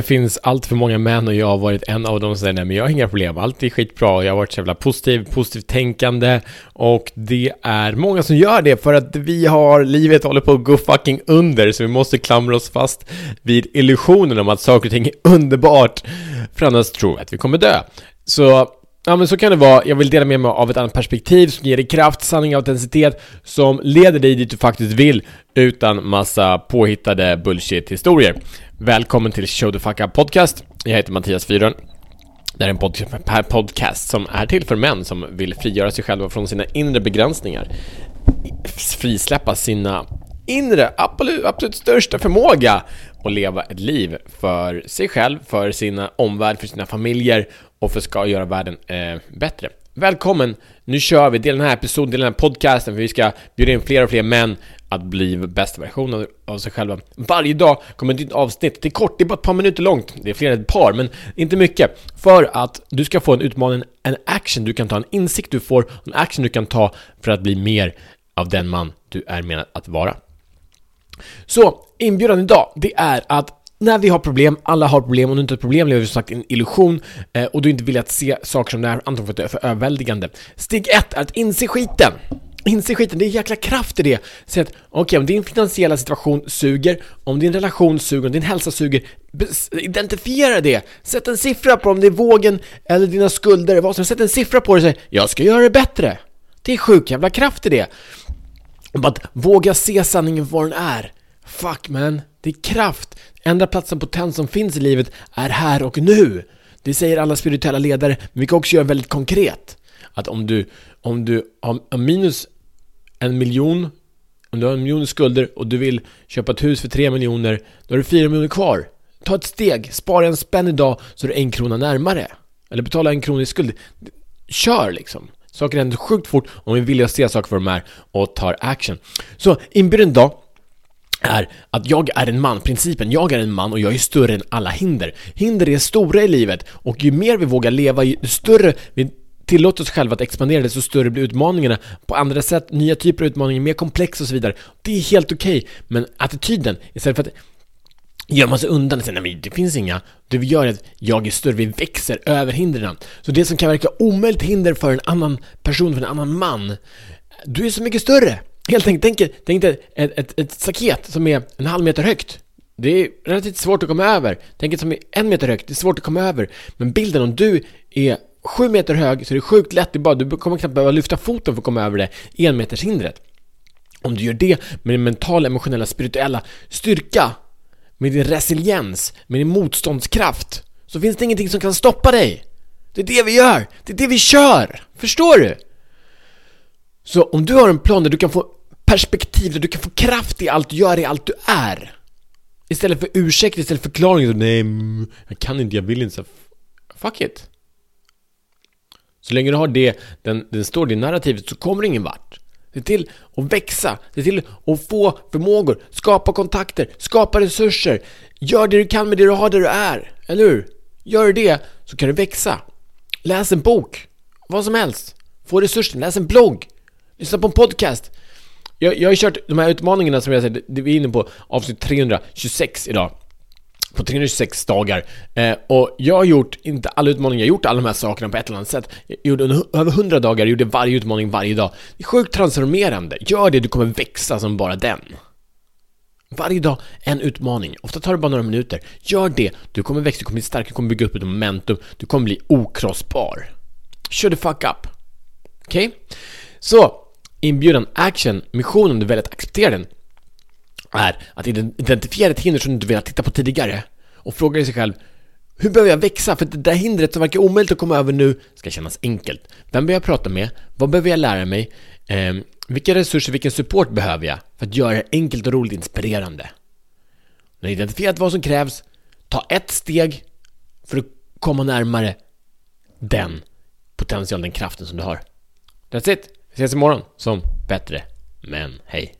Det finns allt för många män och jag har varit en av dem som säger nej men jag har inga problem, allt är skitbra, jag har varit så jävla positiv, positivt tänkande. Och det är många som gör det för att vi har, livet håller på att gå fucking under så vi måste klamra oss fast vid illusionen om att saker och ting är underbart. För annars tror vi att vi kommer dö. Så Ja men så kan det vara, jag vill dela med mig av ett annat perspektiv som ger dig kraft, sanning och autenticitet som leder dig dit du faktiskt vill utan massa påhittade bullshit-historier. Välkommen till Show the Fuck Up Podcast. Jag heter Mattias Fyren. Det här är en podcast som är till för män som vill frigöra sig själva från sina inre begränsningar. Frisläppa sina inre, absolut, absolut största förmåga och leva ett liv för sig själv, för sina omvärld, för sina familjer och för att ska göra världen eh, bättre. Välkommen! Nu kör vi, dela den här episoden, dela den här podcasten för vi ska bjuda in fler och fler män att bli bästa versionen av sig själva. Varje dag kommer ett nytt avsnitt, det är kort, det är bara ett par minuter långt, det är fler än ett par, men inte mycket. För att du ska få en utmaning, en action du kan ta, en insikt du får, en action du kan ta för att bli mer av den man du är menad att vara. Så, inbjudan idag, det är att när vi har problem, alla har problem, och du inte har problem lever du som sagt i en illusion eh, och du inte vill att se saker som det är, antagligen för att det är för överväldigande. Steg ett är att inse skiten. Inse skiten, det är jäkla kraft i det. Säg att, okej, okay, om din finansiella situation suger, om din relation suger, om din hälsa suger, identifiera det. Sätt en siffra på om det är vågen eller dina skulder, vad som Sätt en siffra på det och säg, jag ska göra det bättre. Det är sjuk jävla kraft i det. Bara att våga se sanningen för vad den är. Fuck man, det är kraft. Enda platsen potens som finns i livet är här och nu. Det säger alla spirituella ledare, men vi kan också göra väldigt konkret. Att om du, om du har minus en miljon, om du har en miljon skulder och du vill köpa ett hus för tre miljoner, då har du fyra miljoner kvar. Ta ett steg, spara en spänn idag så är du en krona närmare. Eller betala en krona i skuld. Kör liksom. Saker händer sjukt fort om vi vill se saker för de är och tar action. Så inbjuden idag dag är att jag är en man, principen, jag är en man och jag är större än alla hinder. Hinder är stora i livet och ju mer vi vågar leva, ju större vi tillåter oss själva att expandera, desto större blir utmaningarna på andra sätt, nya typer av utmaningar, mer komplexa och så vidare. Det är helt okej, okay, men attityden, istället för att gömma sig undan och säga nej men det finns inga, det vi gör är att jag är större, vi växer över hindren. Så det som kan verka omöjligt hinder för en annan person, för en annan man, du är så mycket större! Helt enkelt, tänk, tänk dig ett, ett, ett staket som är en halv meter högt. Det är relativt svårt att komma över. Tänk ett som är en meter högt, det är svårt att komma över. Men bilden om du är sju meter hög så är det sjukt lätt, det bara, du kommer knappt behöva lyfta foten för att komma över det enmetershindret. Om du gör det med din mentala, emotionella, spirituella styrka, med din resiliens, med din motståndskraft, så finns det ingenting som kan stoppa dig. Det är det vi gör, det är det vi kör! Förstår du? Så om du har en plan där du kan få perspektiv, där du kan få kraft i allt du gör, i allt du är Istället för ursäkt, istället för förklaring, nej, mm, jag kan inte, jag vill inte, så fuck it Så länge du har det, den, den står i narrativet så kommer du ingen vart Se till att växa, se till att få förmågor, skapa kontakter, skapa resurser. Gör det du kan med det du har där du är, eller hur? Gör det så kan du växa. Läs en bok, vad som helst. Få resurser, läs en blogg. Lyssna på en podcast. Jag, jag har kört de här utmaningarna som jag säger, det vi är inne på avsnitt 326 idag. På 326 dagar. Eh, och jag har gjort, inte alla utmaningar, jag har gjort alla de här sakerna på ett eller annat sätt. Jag gjorde över 100 dagar, jag gjorde varje utmaning varje dag. Det är sjukt transformerande. Gör det, du kommer växa som bara den. Varje dag en utmaning. Ofta tar det bara några minuter. Gör det. Du kommer växa, du kommer bli stark, du kommer bygga upp ett momentum. Du kommer bli okrossbar. Kör the fuck up. Okej? Okay? Så, inbjudan, action, missionen, om du väljer att acceptera den, är att identifiera ett hinder som du inte velat titta på tidigare och fråga dig själv hur behöver jag växa? För det där hindret som verkar omöjligt att komma över nu ska kännas enkelt. Vem behöver jag prata med? Vad behöver jag lära mig? Eh, vilka resurser, vilken support behöver jag för att göra det enkelt och roligt inspirerande? När du identifierat vad som krävs, ta ett steg för att komma närmare den potentialen, den kraften som du har. That's it! Vi ses imorgon som bättre men Hej!